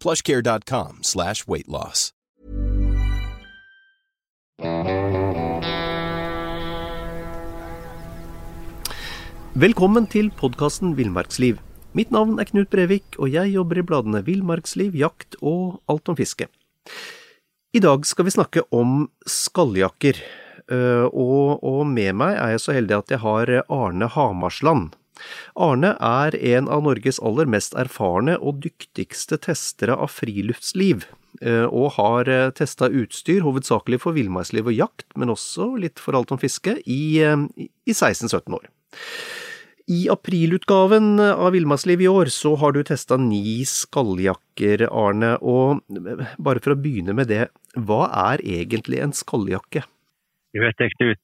plushcare.com slash weightloss. Velkommen til podkasten Villmarksliv. Mitt navn er Knut Brevik, og jeg jobber i bladene Villmarksliv, Jakt og Alt om fiske. I dag skal vi snakke om skalljakker, eh, og, og med meg er jeg så heldig at jeg har Arne Hamarsland. Arne er en av Norges aller mest erfarne og dyktigste testere av friluftsliv, eh, og har eh, testa utstyr hovedsakelig for villmarksliv og jakt, men også litt for alt om fiske, i, i 16-17 år. I aprilutgaven av Villmarksliv i år så har du testa ni skalljakker, Arne, og bare for å begynne med det, hva er egentlig en skalljakke? Du vet det, Knut,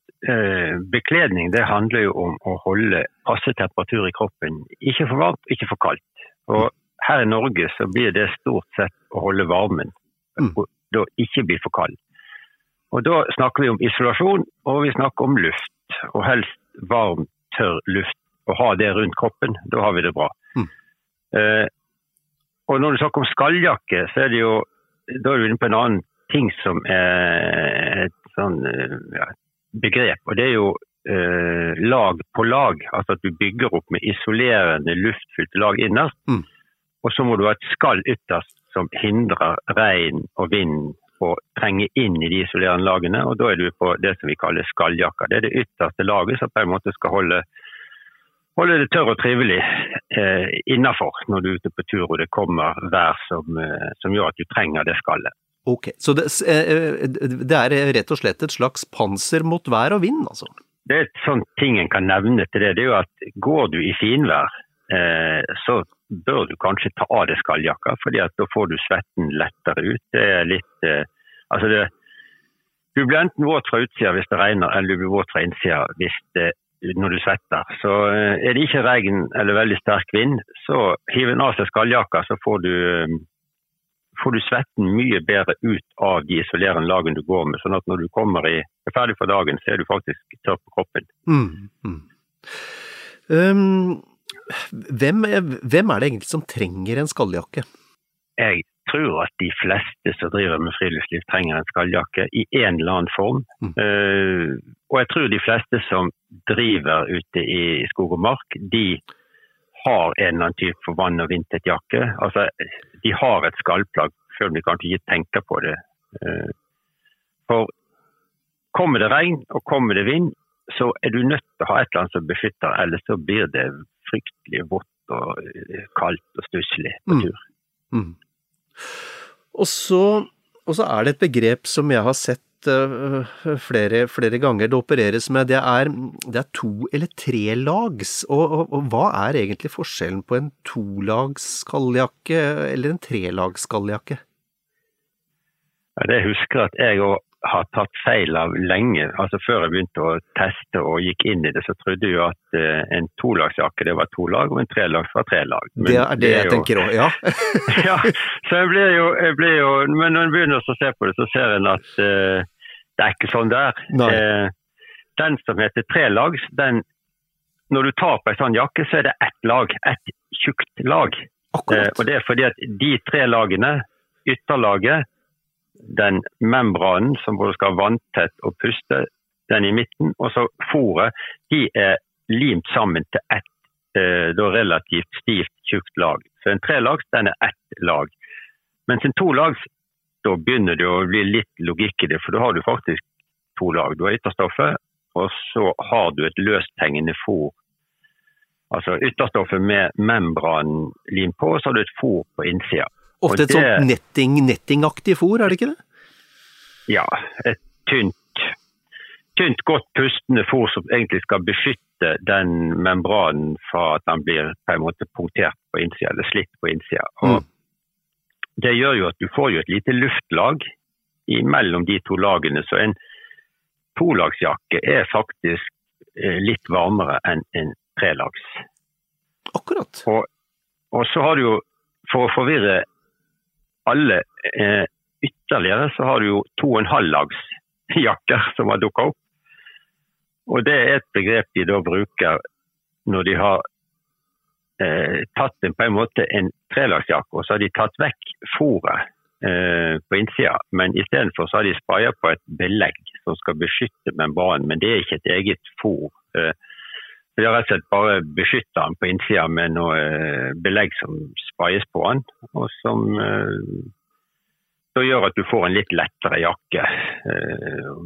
bekledning det handler jo om å holde passe temperatur i kroppen. Ikke for varmt, ikke for kaldt. Og her i Norge så blir det stort sett å holde varmen, mm. og da ikke bli for kald. Og da snakker vi om isolasjon, og vi snakker om luft. Og helst varm, tørr luft og ha det rundt kroppen, da har vi det bra. Mm. Eh, og når du snakker om skalljakke, så er det jo da er du inne på en annen ting som er et sånn ja, begrep. Og det er jo eh, lag på lag. Altså at du bygger opp med isolerende, luftfylte lag innerst. Mm. Og så må du ha et skall ytterst som hindrer regn og vind å trenge inn i de isolerende lagene. Og da er du på det som vi kaller skalljakker. Det er det ytterste laget som på en måte skal holde holde det tørr og trivelig eh, innafor når du er ute på tur og det kommer vær som, eh, som gjør at du trenger det skallet. Ok, Så det, eh, det, er rett og slett et slags panser mot vær og vind, altså? Det er et sånt ting en kan nevne til det. Det er jo at går du i finvær, eh, så bør du kanskje ta av deg skalljakka, fordi da får du svetten lettere ut. Det er litt eh, Altså det, du blir enten våt fra utsida hvis det regner, eller du blir våt fra innsida hvis det når du svetter. Så eh, er det ikke regn eller veldig sterk vind, så hiv en av seg skalljakka, så får du, eh, får du, svetten mye bedre ut av de isolerende lagene du går med. Sånn at når du kommer i, er ferdig for dagen, så er du faktisk tørr på kroppen. Mm, mm. Um, hvem, er, hvem, er, det egentlig som trenger en skalljakke? Jeg tror at de fleste som driver med friluftsliv trenger en skalljakke i en eller annen form. Mm. Uh, og jeg tror de fleste som driver ute i skog og mark, de har en eller annen type for vann- og vinterjakke. Altså, de har et skallplagg, selv om de kanskje ikke tenker på det. Uh, for kommer det regn og kommer det vind, så er du nødt til å ha et eller annet som beskytter, ellers så blir det fryktelig vått og kaldt og stusslig på mm. tur. Mm. Mm. Og så, og så, er det et begrep som jeg har sett uh, flere, flere, ganger det opereres med. Det er, det er to- eller trelags. Og, og, og, hva er egentlig forskjellen på en tolags skalljakke eller en trelags skalljakke? Ja, det husker at jeg òg har tatt feil av lenge. Altså Før jeg begynte å teste og gikk inn i det, så trodde jeg at en tolagsjakke det var to lag, og en trelags var tre lag. Men det er det, det er jeg jo... tenker òg, ja. ja. Så jeg blir jo, jeg blir jo, Men når en begynner å se på det, så ser en at uh, det er ikke sånn det er. Uh, den som heter trelags, den når du tar på en sånn jakke, så er det ett lag. Ett tjukt lag. og det er fordi at de tre lagene, ytterlaget den membranen som både skal ha vanntett og puste, den i midten, og så fòret, de er limt sammen til ett eh, relativt stivt, tjukt lag. Så en trelags den er ett lag. Mens en tolags da begynner det å bli litt logikk i det, for da har du faktisk to lag. Du har ytterstoffet, og så har du et løsthengende fôr. Altså ytterstoffet med membranlim på, og så har du et fôr på innsida. Ofte et sånt netting, nettingaktig fôr, er det ikke det? Ja, et tynt, tynt, godt pustende fôr som egentlig skal beskytte den membranen fra at den blir på en måte punktert på innsida, eller slitt på innsida. Og mm. Det gjør jo at du får jo et lite luftlag mellom de to lagene. Så en tolagsjakke er faktisk eh, litt varmere enn en trelags. Akkurat. Og, og, så har du jo, for å forvirre alle eh, ytterligere, så har du jo to og en halv lags jakker som har dukka opp. Og det er et begrep de da bruker når de har eh, tatt en, på en måte en trelagsjakke, og så har de tatt vekk fôret Eh, på innsida. Men istedenfor har de spraya på et belegg som skal beskytte membranen. Men det er ikke et eget fôr. Eh, de har rett og slett bare beskytta den på innsida med noe eh, belegg som sprayes på den. Og som så gjør at du får en litt lettere jakke,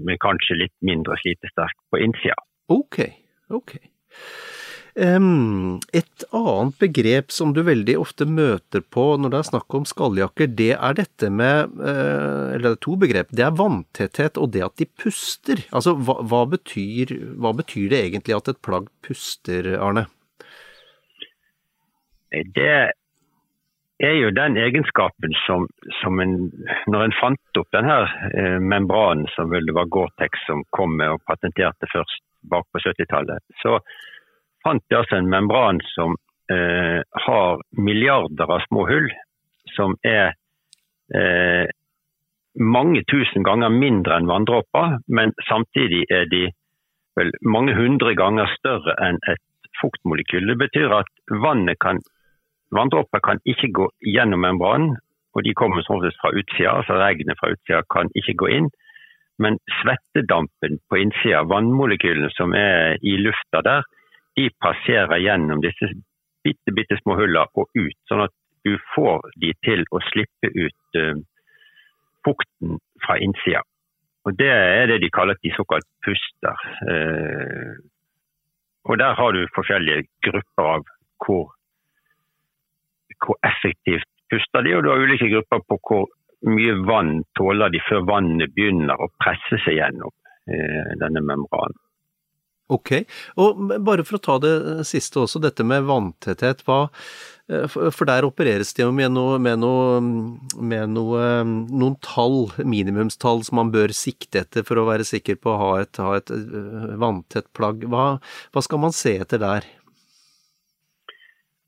men kanskje litt mindre slitesterk på innsida. Ok, ok. Et annet begrep som du veldig ofte møter på når det er snakk om skalljakker, det er dette med eh, Eller er to begrep. Det er vanntetthet og det at de puster. Altså, hva, hva, betyr, hva betyr, det egentlig at et plagg puster, Arne? Det er jo den egenskapen som, som en, Når en fant opp denne eh, membranen som vel det var Gore-Tex som kom med og patenterte først bak på 70-tallet, så fant de altså en membran som eh, har milliarder av små hull, som er eh, mange tusen ganger mindre enn vanndråper, men samtidig er de vel mange hundre ganger større enn et fuktmolekyl. Det betyr at vannet kan, vanndråper kan ikke gå gjennom membranen, og de kommer som oftest fra utsida, altså regnet fra utsida kan ikke gå inn. Men svettedampen på innsida, vannmolekylene som er i lufta der, de passerer gjennom disse bitte, bitte små hullene og ut. Sånn at du får de til å slippe ut uh, fukten fra innsida. Og Det er det de kaller de såkalt puster. Uh, og Der har du forskjellige grupper av hvor, hvor effektivt puster de, og du har ulike grupper på hvor mye vann tåler de før vannet begynner å presse seg gjennom uh, denne membranen. Ok, og bare for å ta det siste også, dette med vanntetthet. Hva, eh, for der opereres det jo med, noe, med, noe, med noe, noen tall, minimumstall, som man bør sikte etter for å være sikker på å ha et, ha et eh, vanntett plagg. Hva, hva, skal man se etter der?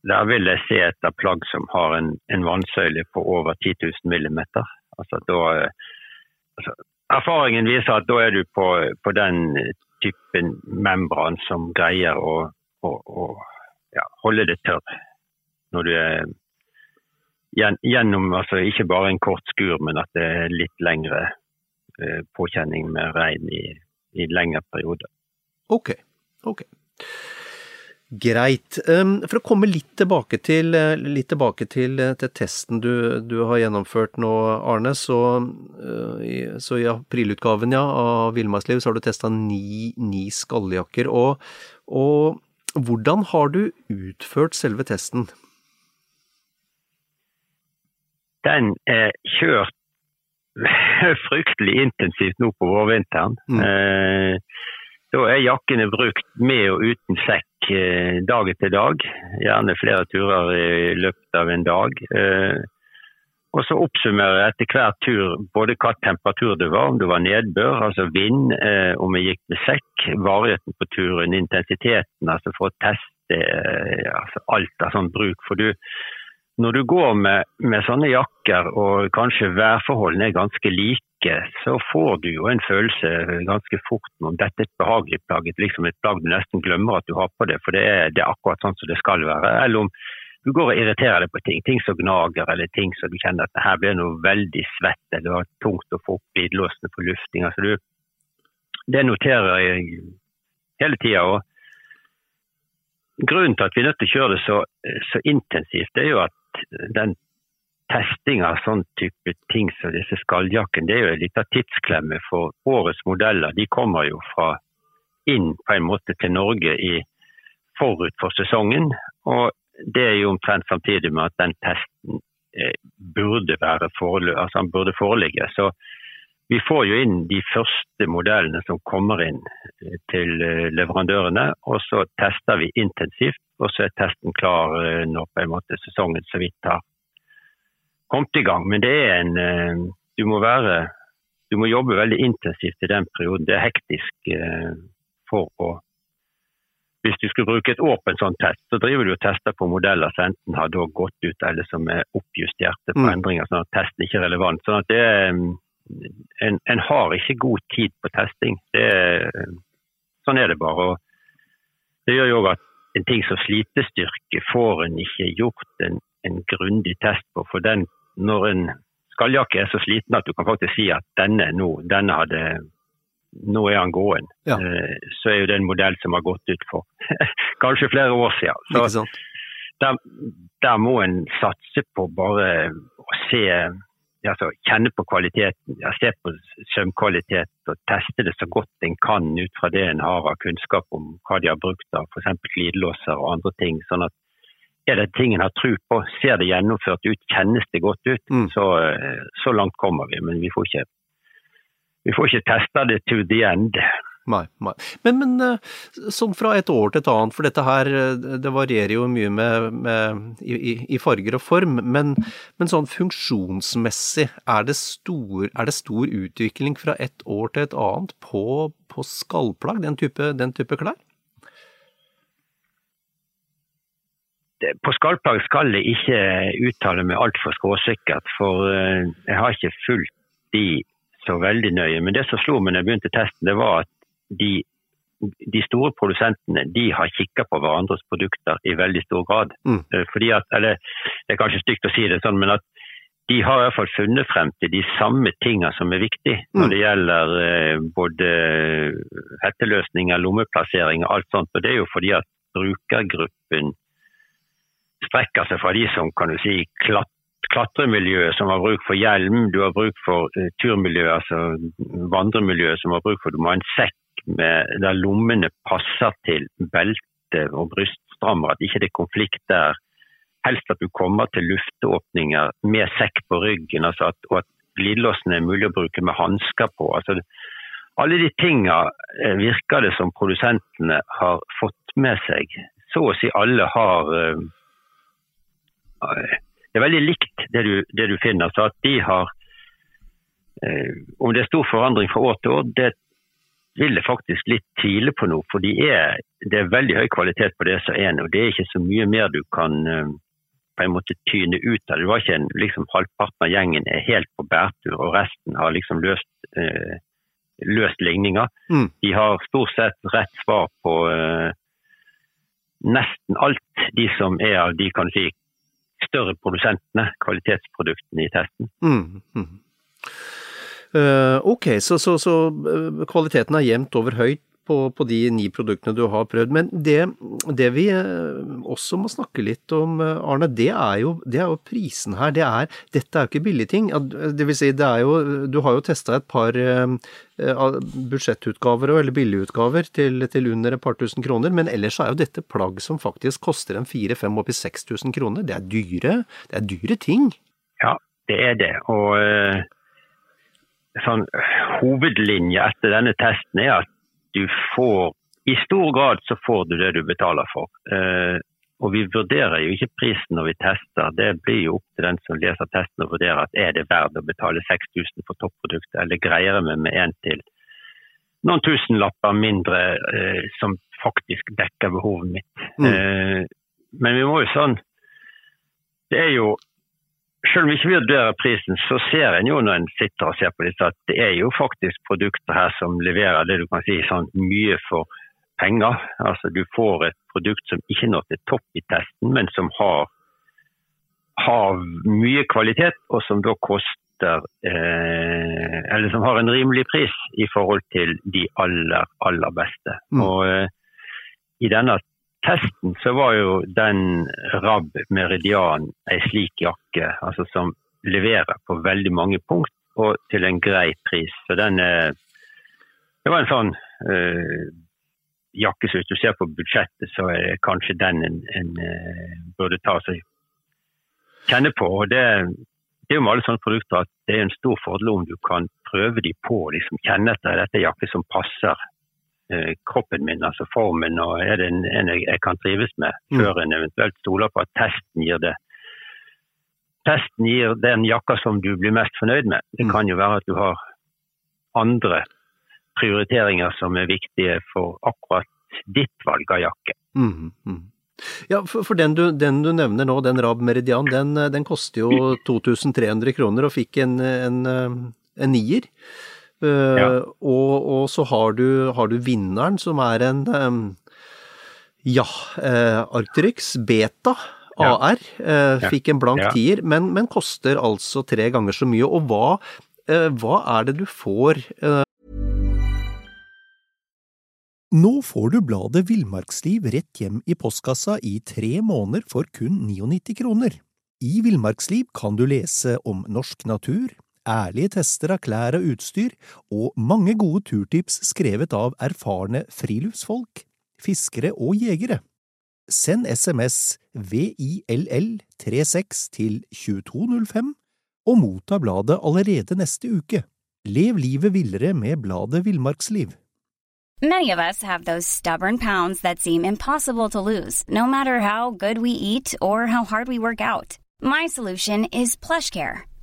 Der vil jeg se etter plagg som har en, en vannsøyle på over 10 000 millimeter. Altså, da, eh, altså, erfaringen viser at da er du på, på den typen membran som greier å, å, å ja, holde det tørr. Når du er gjennom altså ikke bare en kort skur, men at det er litt lengre eh, påkjenning med regn i, i lengre perioder. Ok, ok. Greit. For å komme litt tilbake til, litt tilbake til, eh, til testen du, du, har gjennomført nå, Arne. Så, eh, så i aprilutgaven ja, av Villmarksliv så har du testa ni, ni skalljakker. Og, og, hvordan har du utført selve testen? Den er kjørt fryktelig intensivt nå på vårvinteren. Mm. Eh, da er jakkene brukt med og uten sekk eh, dag etter dag. Gjerne flere turer i løpet av en dag. Eh, og så oppsummerer jeg etter hver tur både hva temperatur det var, om det var nedbør, altså vind, eh, om jeg gikk med sekk, varigheten på turen, intensiteten, altså for å teste altså alt av sånn bruk. For du, når du går med, med, sånne jakker og kanskje værforholdene er ganske like, så får du jo en følelse ganske fort om dette er et behagelig plagg. Liksom et plagg du nesten glemmer at du har på det, for det er, det er, akkurat sånn som det skal være. Eller om du går og irriterer deg på ting, ting som gnager eller ting som du kjenner at her blir noe veldig svett eller det var tungt å få opp glidelåsene på lufting. Altså du, det noterer jeg hele tida. Grunnen til at vi er nødt til å kjøre det så, så intensivt, det er jo at den testing av sånn type ting som disse skalljakkene, det er jo en liten tidsklemme. For årets modeller de kommer jo fra inn på en måte til Norge i, forut for sesongen. Og det er jo omtrent samtidig med at den testen eh, burde, forelig, altså burde foreligge. Så vi får jo inn de første modellene som kommer inn eh, til eh, leverandørene. Og så tester vi intensivt, og så er testen klar eh, når på en måte sesongen så vidt har kommet i gang. Men det er en eh, Du må være Du må jobbe veldig intensivt i den perioden. Det er hektisk eh, for å hvis du skulle bruke et åpent sånn test, så driver du og tester på modeller som enten har gått ut eller som er oppjusterte på mm. endringer, sånn at testen ikke er relevant. Sånn at det, en, en, har ikke god tid på testing. Det, sånn er det bare. Og det gjør jo at en ting som slitestyrke får en ikke gjort en en grundig test på. For den, når en skalljakke er så sliten at du kan faktisk si at denne nå, denne hadde nå er han gåen. Ja. Eh, så er jo det en modell som har gått ut for kanskje flere år siden. Så der, der, må en satse på bare å se altså, kjenne på kvaliteten, se på sømkvalitet og teste det så godt en kan ut fra det en har av kunnskap om hva de har brukt av f.eks. glidelåser og andre ting. sånn at er det ting en har tro på, ser det gjennomført ut, kjennes det godt ut, mm. så, eh, så, langt kommer vi. Men vi får ikke, vi får ikke testa det to the end. Nei, nei. Men, men, eh, sånn fra et år til et annet, for dette her eh, det varierer jo mye med, med i, i, farger og form, men, men sånn funksjonsmessig, er det, stor, er det, stor, utvikling fra et år til et annet på, på skallplagg, den type, den type klær? På skallplagg skal jeg ikke uttale meg altfor skråsikkert, for eh, jeg har ikke fulgt de så veldig nøye. Men det som slo meg når jeg begynte testen, det var at de, de store produsentene de har kikka på hverandres produkter i veldig stor grad. Mm. Eh, fordi at, eller Det er kanskje stygt å si det sånn, men at de har i hvert fall funnet frem til de samme tingene som er viktige når mm. det gjelder eh, både hetteløsninger, lommeplassering og alt sånt. Og det er jo fordi at brukergruppen strekker seg fra de som kan du si, klat, klatremiljøet som har bruk for hjelm, du har bruk for uh, turmiljøet, altså vandremiljøet som har bruk for Du må ha en sekk med, der lommene passer til belte og bryststrammer, at ikke det er konflikt der. Helst at du kommer til luftåpninger med sekk på ryggen, altså at, og at glidelåsene er mulig å bruke med hansker på. Altså, alle de tinga eh, virker det som produsentene har fått med seg. Så å si alle har uh, det er veldig likt det du, det du finner. så at de har eh, Om det er stor forandring fra år til år, det vil jeg faktisk litt tvile på nå. For de er, det er veldig høy kvalitet på det som er nå. Det er ikke så mye mer du kan eh, på en måte tyne ut av. Det var ikke en, liksom Halvparten av gjengen er helt på bærtur, og resten har liksom løst, eh, løst ligninger. Mm. De har stort sett rett svar på eh, nesten alt de som er av de kan si, større produsentene, kvalitetsproduktene i testen. Mm, mm. Uh, ok, så, så, så, eh, kvaliteten er jevnt over høyt på, på, de ni produktene du har prøvd. Men det, det, vi eh, også må snakke litt om, Arne, det er jo, det er jo prisen her. Det er, dette er jo ikke billige ting. Det vil si, det er jo, du har jo testa et par budsjettutgaver eller billigutgaver til, til under et par tusen kroner, men ellers er jo dette plagg som faktisk koster en fire-fem oppi 6000 kroner. Det er dyre, det er dyre ting. Ja, det er det. Og sånn hovedlinje etter denne testen er at du får I stor grad så får du det du betaler for. Uh, og vi vurderer jo ikke prisen når vi tester. Det blir jo opp til den som leser testen og vurderer at er det verdt å betale 6000 for topproduktet, eller greier vi med en til noen tusenlapper mindre eh, som faktisk dekker behovet mitt. Mm. Eh, men vi må jo sånn Det er jo selv om vi ikke vurderer prisen, så ser en jo når en sitter og ser på dette, at det er jo faktisk produkter her som leverer det du kan si sånn mye for penger. Altså Du får et produkt som ikke når til topp i testen, men som har, har mye kvalitet, og som da koster eh, Eller som har en rimelig pris i forhold til de aller, aller beste. Mm. Og eh, i denne testen så var jo den Rab Meridian ei slik jakke, altså som leverer på veldig mange punkt og til en grei pris. Så den er Det var en sånn øh, jakke som hvis du ser på budsjettet, så er kanskje den en, en uh, burde ta seg kjenne på. og det, det er jo med alle sånne produkter at det er en stor fordel om du kan prøve de på, liksom kjenne etter dette jakke som passer kroppen min, altså formen, og er det en, en jeg, jeg, kan trives med, mm. før en eventuelt stoler på at testen gir det testen gir den jakka som du blir mest fornøyd med. Det mm. kan jo være at du har andre prioriteringer som er viktige for akkurat ditt valg av jakke. Mm, mm. Ja, for, for den, du, den, du, nevner nå, den Rab Meridian, den, den koster jo 2300 kroner og fikk en, en, en nier. Uh, ja. og, og, så har du, har du, vinneren, som er en um, ja, uh, Arcturix Beta. AR eh, fikk en blank ja. tier, men, men, koster altså tre ganger så mye. Og hva, eh, hva er det du får eh... Nå får du bladet Villmarksliv rett hjem i postkassa i tre måneder for kun 99 kroner. I Villmarksliv kan du lese om norsk natur, ærlige tester av klær og utstyr, og mange gode turtips skrevet av erfarne friluftsfolk, fiskere og jegere. Send SMS VILL36 til 2205 og motta bladet allerede neste uke. Lev livet villere med bladet Villmarksliv. Many of us have those stubborn pounds that seem impossible to lose, no matter how good we eat or how hard we work out. My solution is.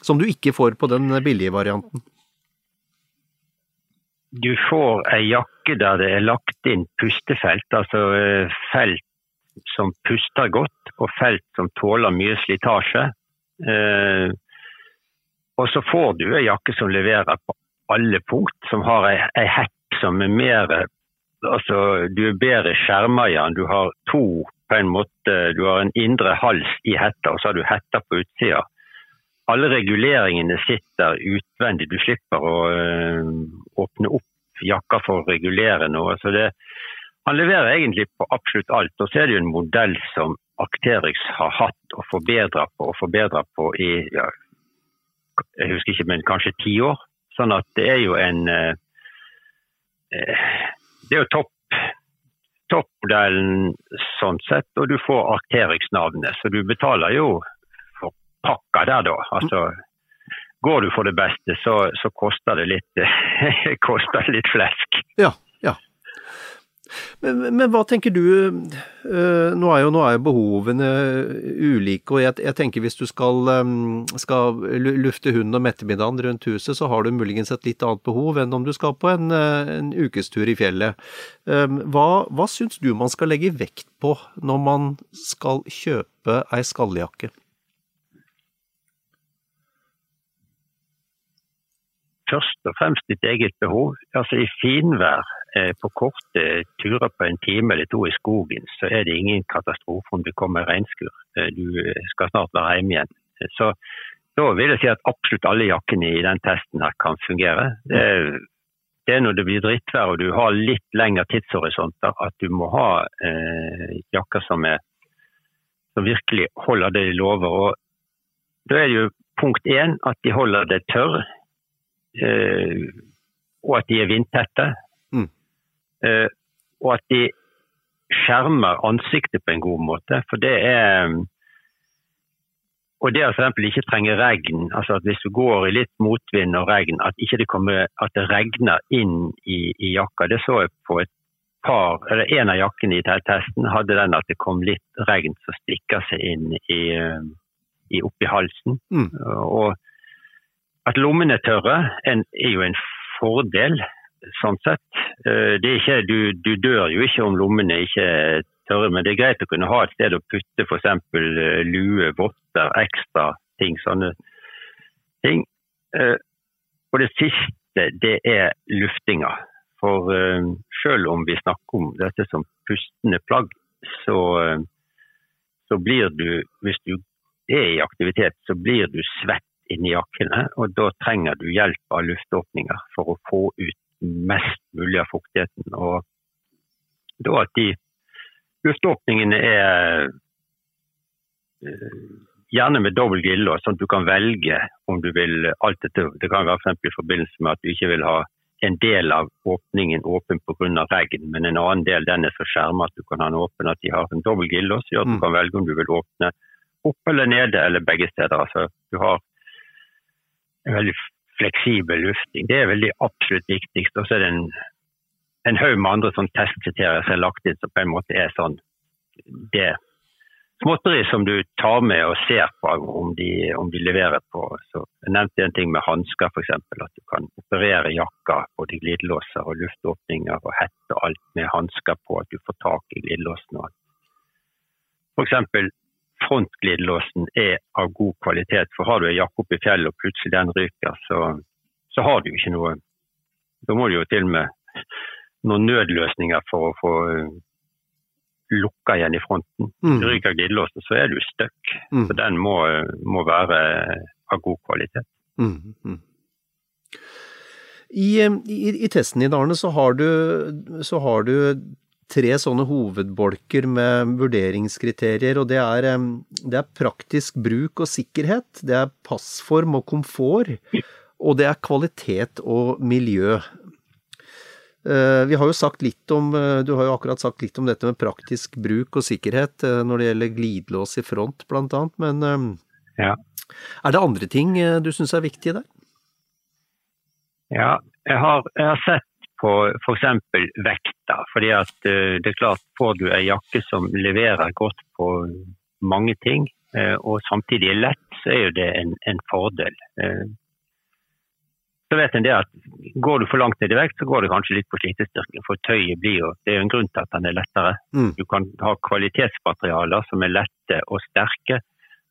Som du ikke får på den billige varianten? du får ei jakke der det er lagt inn pustefelt, altså eh, felt som puster godt og felt som tåler mye slitasje. Eh, og så får du ei jakke som leverer på alle punkt, som har ei, ei hett som er mer Altså, du er bedre skjerma i den. Du har to på en måte, du har en indre hals i hetta, og så har du hetta på utsida. Alle reguleringene sitter utvendig. Du slipper å øh, åpne opp jakka for å regulere noe. Så det, han leverer egentlig på absolutt alt. Og så er det jo en modell som Acterix har hatt og forbedra på og forbedra på i ja, jeg husker ikke, men kanskje ti år. Sånn at det er jo en eh Det er jo topp toppmodellen sånn sett, og du får Arcterix-navnet. Så du betaler jo pakka der, da. Altså går du for det beste, så, så koster, det litt, koster det litt flesk. Ja, ja. Men, men, hva tenker du, eh, nå er jo, nå er jo behovene ulike, og jeg, jeg, tenker hvis du skal, eh, skal lufte hunden om ettermiddagen rundt huset, så har du muligens et litt annet behov enn om du skal på en, eh, en ukestur i fjellet. Hva, hva syns du man skal legge vekt på når man skal kjøpe ei skalljakke? Først og fremst ditt eget behov. Altså I finvær eh, på korte turer på en time eller to i skogen, så er det ingen katastrofe om det kommer regnskur. Eh, du skal snart være hjemme igjen. Så da vil jeg si at absolutt alle jakkene i den testen her kan fungere. Det det er når det blir drittvær og du har litt lengre tidshorisonter at du må ha eh, jakker som, er, som virkelig holder det de lover. Og da er det jo punkt én at de holder det tørr Eh, og at de er vindtette. Mm. Eh, og at de skjermer ansiktet på en god måte. For det er og det å f.eks. ikke trenge regn, altså at hvis du går i litt motvind og regn, at, ikke det, kommer, at det regner inn i, i, jakka. Det så jeg på et par, eller En av jakkene i testen hadde den at det kom litt regn som stikker seg inn i, eh, i oppi halsen. Mm. Og at lommene er tørre er jo en fordel, sånn sett. Eh, ikke, du, du, dør jo ikke om lommene ikke er tørre, men det er greit å kunne ha et sted å putte f.eks. lue, votter, ekstra ting. Sånne ting. Og det siste, det er luftinga. For selv om vi snakker om dette som pustende plagg, så, så blir du, hvis du er i aktivitet, så blir du svett inni jakkene. Og da trenger du hjelp av luftåpninger for å få ut mest mulig av fuktigheten. Og da at de luftåpningene er uh, gjerne med dobbel glidelås, sånn at du kan velge om du vil alt dette. Det kan være for i forbindelse med at du ikke vil ha en del av åpningen åpen pga. regn, men en annen del den er så skjermet at du kan ha den åpen at de har en dobbel glidelås. Gjør at du mm. kan velge om du vil åpne opp eller nede eller begge steder. Altså, du har en veldig fleksibel lufting. Det er veldig absolutt viktigste. Og så er det en, en haug med andre sånn testkriterier som er lagt inn som på en måte er sånn det småtteri som du tar med og ser på om de, om de leverer på. Så jeg nevnte en ting med hansker f.eks. At du kan operere jakka, både glidelåser og luftåpninger og hette og alt med hansker på. At du får tak i glidelåsen. F.eks frontglidelåsen er av god kvalitet. For har du en jakke oppi fjellet og plutselig den ryker, så, så, har du ikke noe Da må du jo til og med noen nødløsninger for å få uh, lukka igjen i fronten. Mm. Ryker glidelåsen, så er du stuck. Mm. Så den må, må, være av god kvalitet. Mm. mm. I, i, I, testen din, Arne, så har du, så har du tre sånne hovedbolker med vurderingskriterier, og det er, det er, praktisk bruk og sikkerhet, det er passform og komfort, og det er kvalitet og miljø. Eh, vi har jo sagt litt om, eh, Du har jo akkurat sagt litt om dette med praktisk bruk og sikkerhet eh, når det gjelder glidelås i front, blant annet, men ja. er det andre ting du syns er viktige der? Ja, jeg har, jeg har sett på f.eks. vekta. fordi at uh, det er klart Får du ei jakke som leverer godt på mange ting, uh, og samtidig er lett, så er jo det en, en fordel. Uh, så vet en det at Går du for langt ned i vekt, så går det kanskje litt på slitestyrken. For tøyet blir jo Det er jo en grunn til at den er lettere. Mm. Du kan ha kvalitetsmaterialer som er lette og sterke,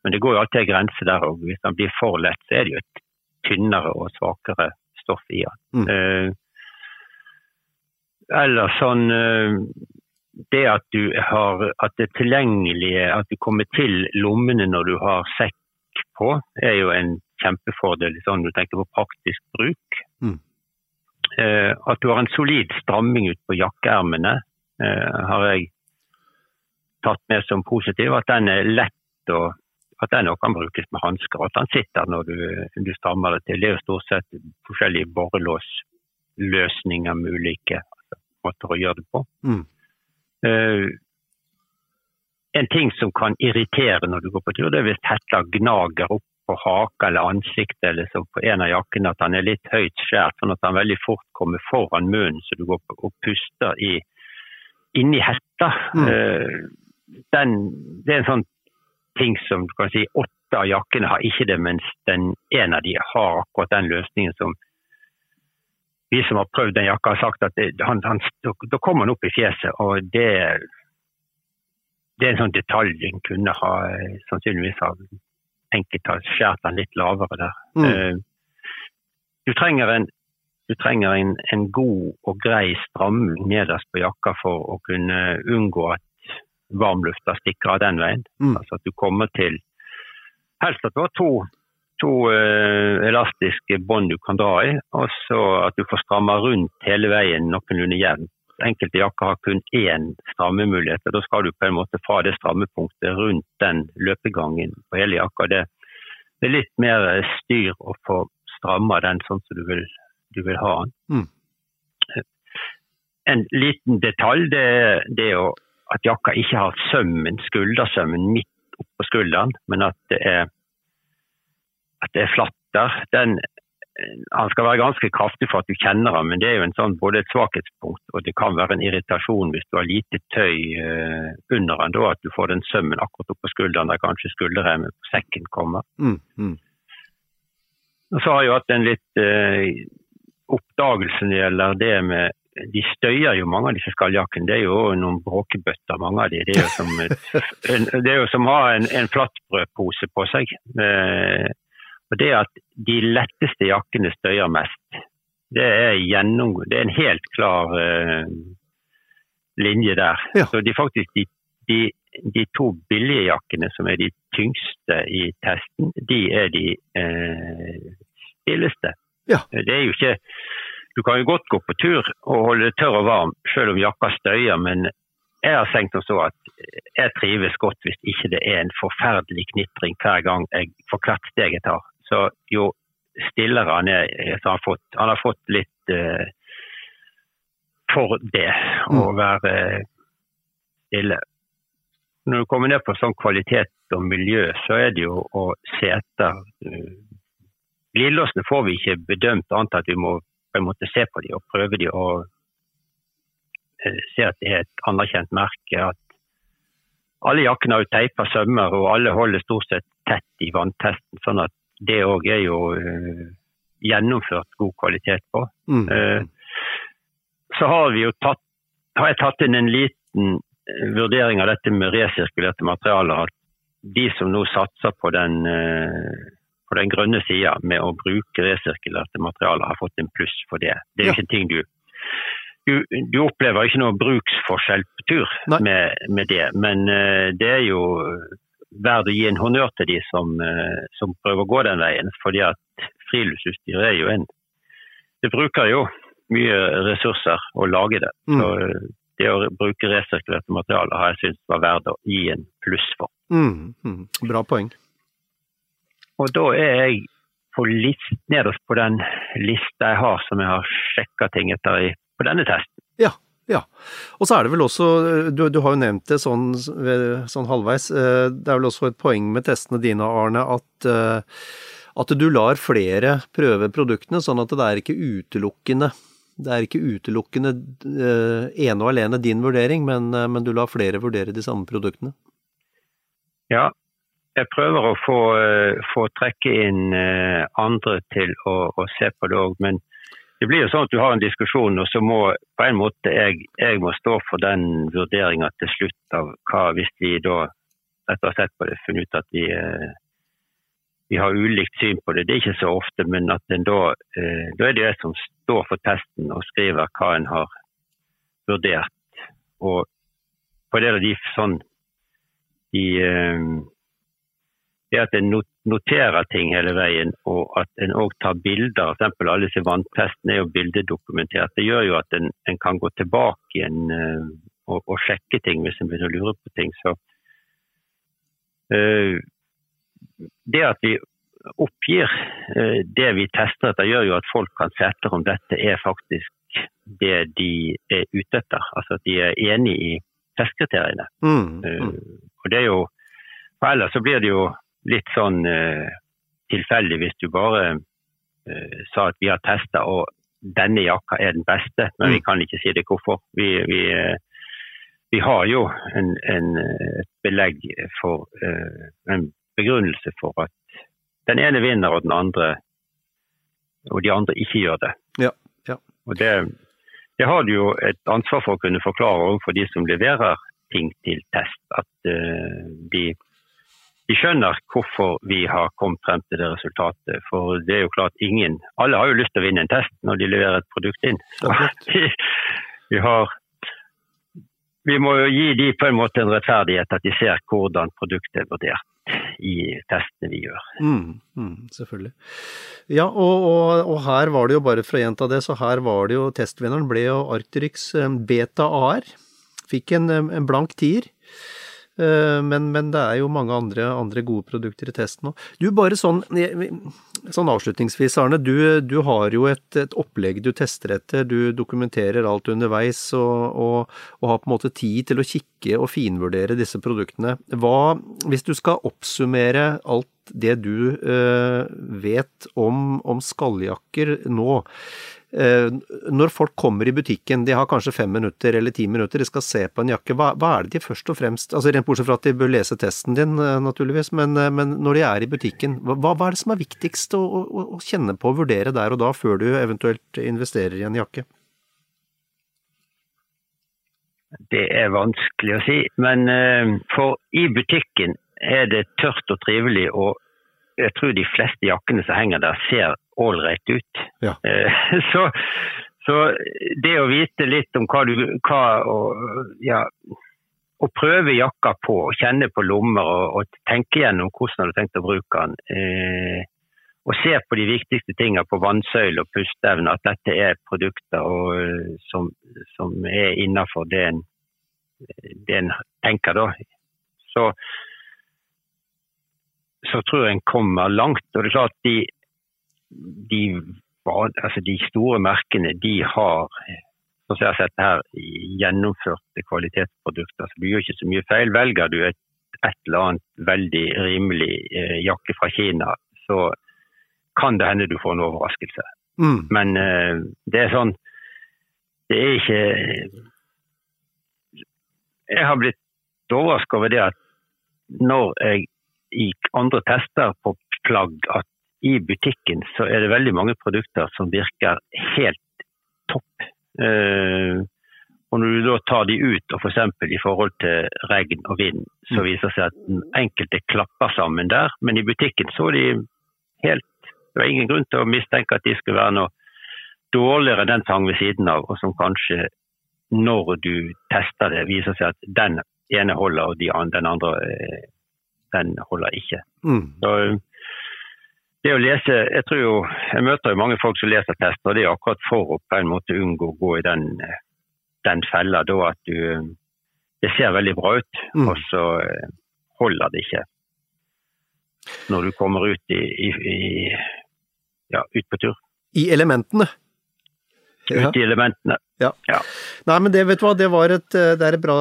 men det går jo alltid en grense der òg. Hvis den blir for lett, så er det jo et tynnere og svakere stoff i den. Mm eller sånn eh, Det at du har at det tilgjengelige, at du kommer til lommene når du har sekk på, er jo en kjempefordel sånn du tenker på praktisk bruk. Mm. Eh, at du har en solid stramming ut på jakkeermene, eh, har jeg tatt med som positiv. At den er lett og at den også kan brukes med hansker. At den sitter når du, du strammer det til. Det er jo stort sett forskjellige borrelåsløsninger med ulike måter å gjøre det på. Mm. Uh, en ting som kan irritere når du går på tur, det er hvis hetta gnager opp på haka eller ansiktet eller så på en av jakkene, at han er litt høyt skjært, sånn at han veldig fort kommer foran munnen så du går og puster i, inni hetta. Mm. Uh, den, det er en sånn ting som du kan si åtte av jakkene har ikke det, mens den en av de har akkurat den løsningen som vi som har prøvd den jakka, har sagt at det, han, han, da kommer han opp i fjeset. og det, det er en sånn detalj en kunne ha sannsynligvis ha enkelt ha skåret den litt lavere der. Mm. Uh, du trenger, en, du trenger en, en, god og grei stramming nederst på jakka for å kunne unngå at varmlufta stikker av den veien. Mm. Altså at du kommer til Helst at du har to to uh, elastiske bånd du kan dra i, og så at du får stramma rundt hele veien noenlunde jevnt. Enkelte jakker har kun én strammemulighet, og da skal du på en måte fra det strammepunktet rundt den løpegangen på hele jakka. Det, er litt mer styr å få stramma den sånn som du vil, du vil ha den. Mm. En liten detalj det, det jo at jakka ikke har sømmen, skuldersømmen midt oppå skulderen, men at det er at det er flatt der. Den, han skal være ganske kraftig for at du kjenner ham, men det er jo en sånn, både et svakhetspunkt og det kan være en irritasjon hvis du har lite tøy uh, under han, da, at du får den sømmen akkurat oppå skulderen der kanskje skulderremmen på sekken kommer. Mm, mm. Og så har jeg hatt en litt uh, oppdagelse når det gjelder det med de støyer jo mange av disse skalljakkene. Det er jo noen bråkebøtter, mange av de. Det er jo som, et, det er jo som å ha en, en flatbrødpose på seg. Eh, og det at de letteste jakkene støyer mest, det er, gjennom, det er en helt klar uh, linje der. Ja. Så de faktisk de, de, de, to billige jakkene som er de tyngste i testen, de er de uh, stilleste. Ja. Det er jo ikke du kan jo godt gå på tur og holde det tørr og varm selv om jakka støyer, men jeg har tenkt som så at jeg trives godt hvis ikke det er en forferdelig knitring hver gang jeg, for hvert steg jeg tar. Så jo stillere han er, så han har fått, han har fått litt uh, for det, å mm. være stille. Når du kommer ned på sånn kvalitet og miljø, så er det jo å se etter uh, Glidelåsene får vi ikke bedømt annet at vi må på en måte se på dem og prøve dem og eh, se at det er et anerkjent merke. at alle jakkene har jo teipa sømmer, og alle holder stort sett tett i vanntesten. sånn at det òg er jo uh, gjennomført god kvalitet på. Mm. Uh, så har tatt, har jeg tatt inn en liten vurdering av dette med resirkulerte materialer. At de som nå satser på den på den grønne sida med å bruke resirkulerte materialer, har fått en pluss for det. Det er ja. ikke ting du du, du, opplever ikke noe bruksforskjell på tur med, med, det, men uh, det er jo verdt å gi en honnør til de som, uh, som, prøver å gå den veien. fordi at friluftsutstyr er jo en Det bruker jo mye ressurser å lage det. Mm. Så uh, det å bruke resirkulerte materialer har jeg syntes var verdt å gi en pluss for. Mm, mm. Bra poeng. Og da er jeg på list, nederst på den lista jeg har som jeg har sjekka ting etter i, på denne testen. Ja, ja. Og så er det vel også, du, du har jo nevnt det sånn, sånn, halvveis, eh, det er vel også et poeng med testene dine, Arne, at, eh, at du lar flere prøve produktene, sånn at det er ikke utelukkende det er ikke utelukkende eh, ene og alene din vurdering, men, men du lar flere vurdere de samme produktene? Ja, jeg prøver å få, få trekke inn andre til å, å, se på det òg. Men det blir jo sånn at du har en diskusjon, og så må på en måte jeg, jeg må stå for den vurderinga til slutt av hva hvis vi da etter å ha sett på det funnet ut at vi, uh, vi har ulikt syn på det. Det er ikke så ofte, men at en da, da er det jeg som står for testen og skriver hva en har vurdert. Og på det de sånn de er at en noterer ting hele veien, og at en òg tar bilder. F.eks. alle disse vanntestene er jo bildedokumentert. Det gjør jo at en, en kan gå tilbake igjen uh, og, og, sjekke ting hvis en begynner å lure på ting. Så uh, det at vi oppgir uh, det vi tester etter, gjør jo at folk kan se etter om dette er faktisk det de er ute etter. Altså at de er enig i testkriteriene. Mm, mm. og det er jo for ellers så blir det jo litt sånn uh, tilfeldig hvis du bare uh, sa at vi har testa og denne jakka er den beste, men mm. vi kan ikke si det hvorfor. Vi, vi, uh, vi har jo en, en, et belegg for en begrunnelse for at den ene vinner og den andre og de andre ikke gjør det. Ja, ja. Og det, det har du jo et ansvar for å kunne forklare overfor de som leverer ting til test. At de de skjønner hvorfor vi har kommet frem til det resultatet. For det er jo klart ingen Alle har jo lyst til å vinne en test når de leverer et produkt inn. Så vi, har vi må jo gi de på en måte en rettferdighet, at de ser hvordan produktet er vurdert i testene vi gjør. Mm, mm, selvfølgelig. Ja, og, og, og, her var det jo, bare for å gjenta det, så her var det jo testvinneren ble jo Arcturix eh, Beta AR. Fikk en, en blank tier. Eh, men, men, det er jo mange andre, andre gode produkter i testen òg. Du, bare sånn, sånn avslutningsvis, Arne. Du, du har jo et, et, opplegg du tester etter. Du dokumenterer alt underveis og, og, og, har på en måte tid til å kikke og finvurdere disse produktene. Hva, hvis du skal oppsummere alt det du øh, vet om, om skalljakker nå, Eh, når folk kommer i butikken, de har kanskje fem minutter eller ti minutter, de skal se på en jakke, hva, hva er det de først og fremst altså Rent bortsett fra at de bør lese testen din, eh, naturligvis, men, eh, men når de er i butikken, hva, hva, er det som er viktigst å, å, å, kjenne på og vurdere der og da, før du eventuelt investerer i en jakke? Det er vanskelig å si. Men for i butikken er det tørt og trivelig. Og jeg tror de fleste jakkene som henger der, ser ålreit ut. Ja. Uh, så, så, det å vite litt om hva du hva, og, ja, å prøve jakka på, kjenne på lommer og, og tenke gjennom hvordan du har tenkt å bruke den. Eh, og se på de viktigste tingene på vannsøyle og pusteevne, at dette er produkter og, eh, som, som, er en, det en tenker da. Så, så tror jeg en kommer langt. Og det er klart de, de, altså de store merkene de har som jeg har sett her, gjennomførte kvalitetsprodukter. Så du gjør ikke så mye feil. Velger du et, et eller annet veldig rimelig eh, jakke fra Kina, så kan det hende du får en overraskelse. Mm. Men eh, det er sånn Det er ikke Jeg har blitt overrasket over det at når jeg i andre tester på plagg, at i butikken så er det veldig mange produkter som virker helt topp. Eh, og når du da tar de ut, og f.eks. For i forhold til regn og vind, så viser det seg at den enkelte klapper sammen der. Men i butikken så de helt Det var ingen grunn til å mistenke at de skulle være noe dårligere enn den som hang ved siden av, og som kanskje, når du tester det, viser seg at den ene holder, og de, den andre eh, den holder ikke. Mm. Så det å lese Jeg tror jo, jeg møter jo mange folk som leser tester, og det er akkurat for å på en måte unngå å gå i den, den fella da at du Det ser veldig bra ut, Mm. og så eh, holder det ikke når du kommer ut i, i, i ja, ut på tur. I elementene. Ja. Ut i elementene. Ja. Ja. Nei, men det, vet du hva, det, var et, eh, det er et bra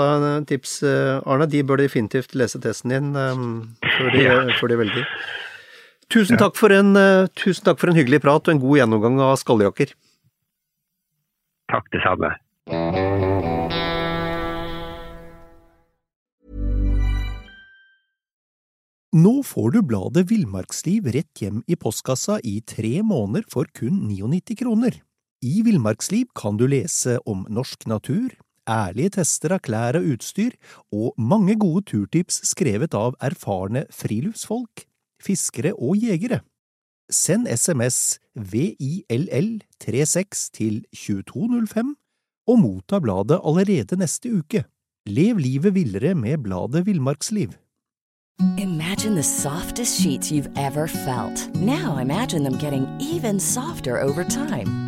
tips, eh, Arne. De bør definitivt lese testen din um, før, de, Ja. før de velger. Tusen takk, for en, eh, tusen takk for en hyggelig prat og en god gjennomgang av skalljakker. Takk, det samme. Nå får du bladet Villmarksliv rett hjem i postkassa i tre måneder for kun 99 kroner. I Villmarksliv kan du lese om norsk natur, ærlige tester av klær og utstyr, og mange gode turtips skrevet av erfarne friluftsfolk, fiskere og jegere. Send SMS VILL36 til 2205 og motta bladet allerede neste uke. Lev livet villere med bladet Villmarksliv. Imagine the softest sheets you've ever felt. Now imagine them getting even softer over time.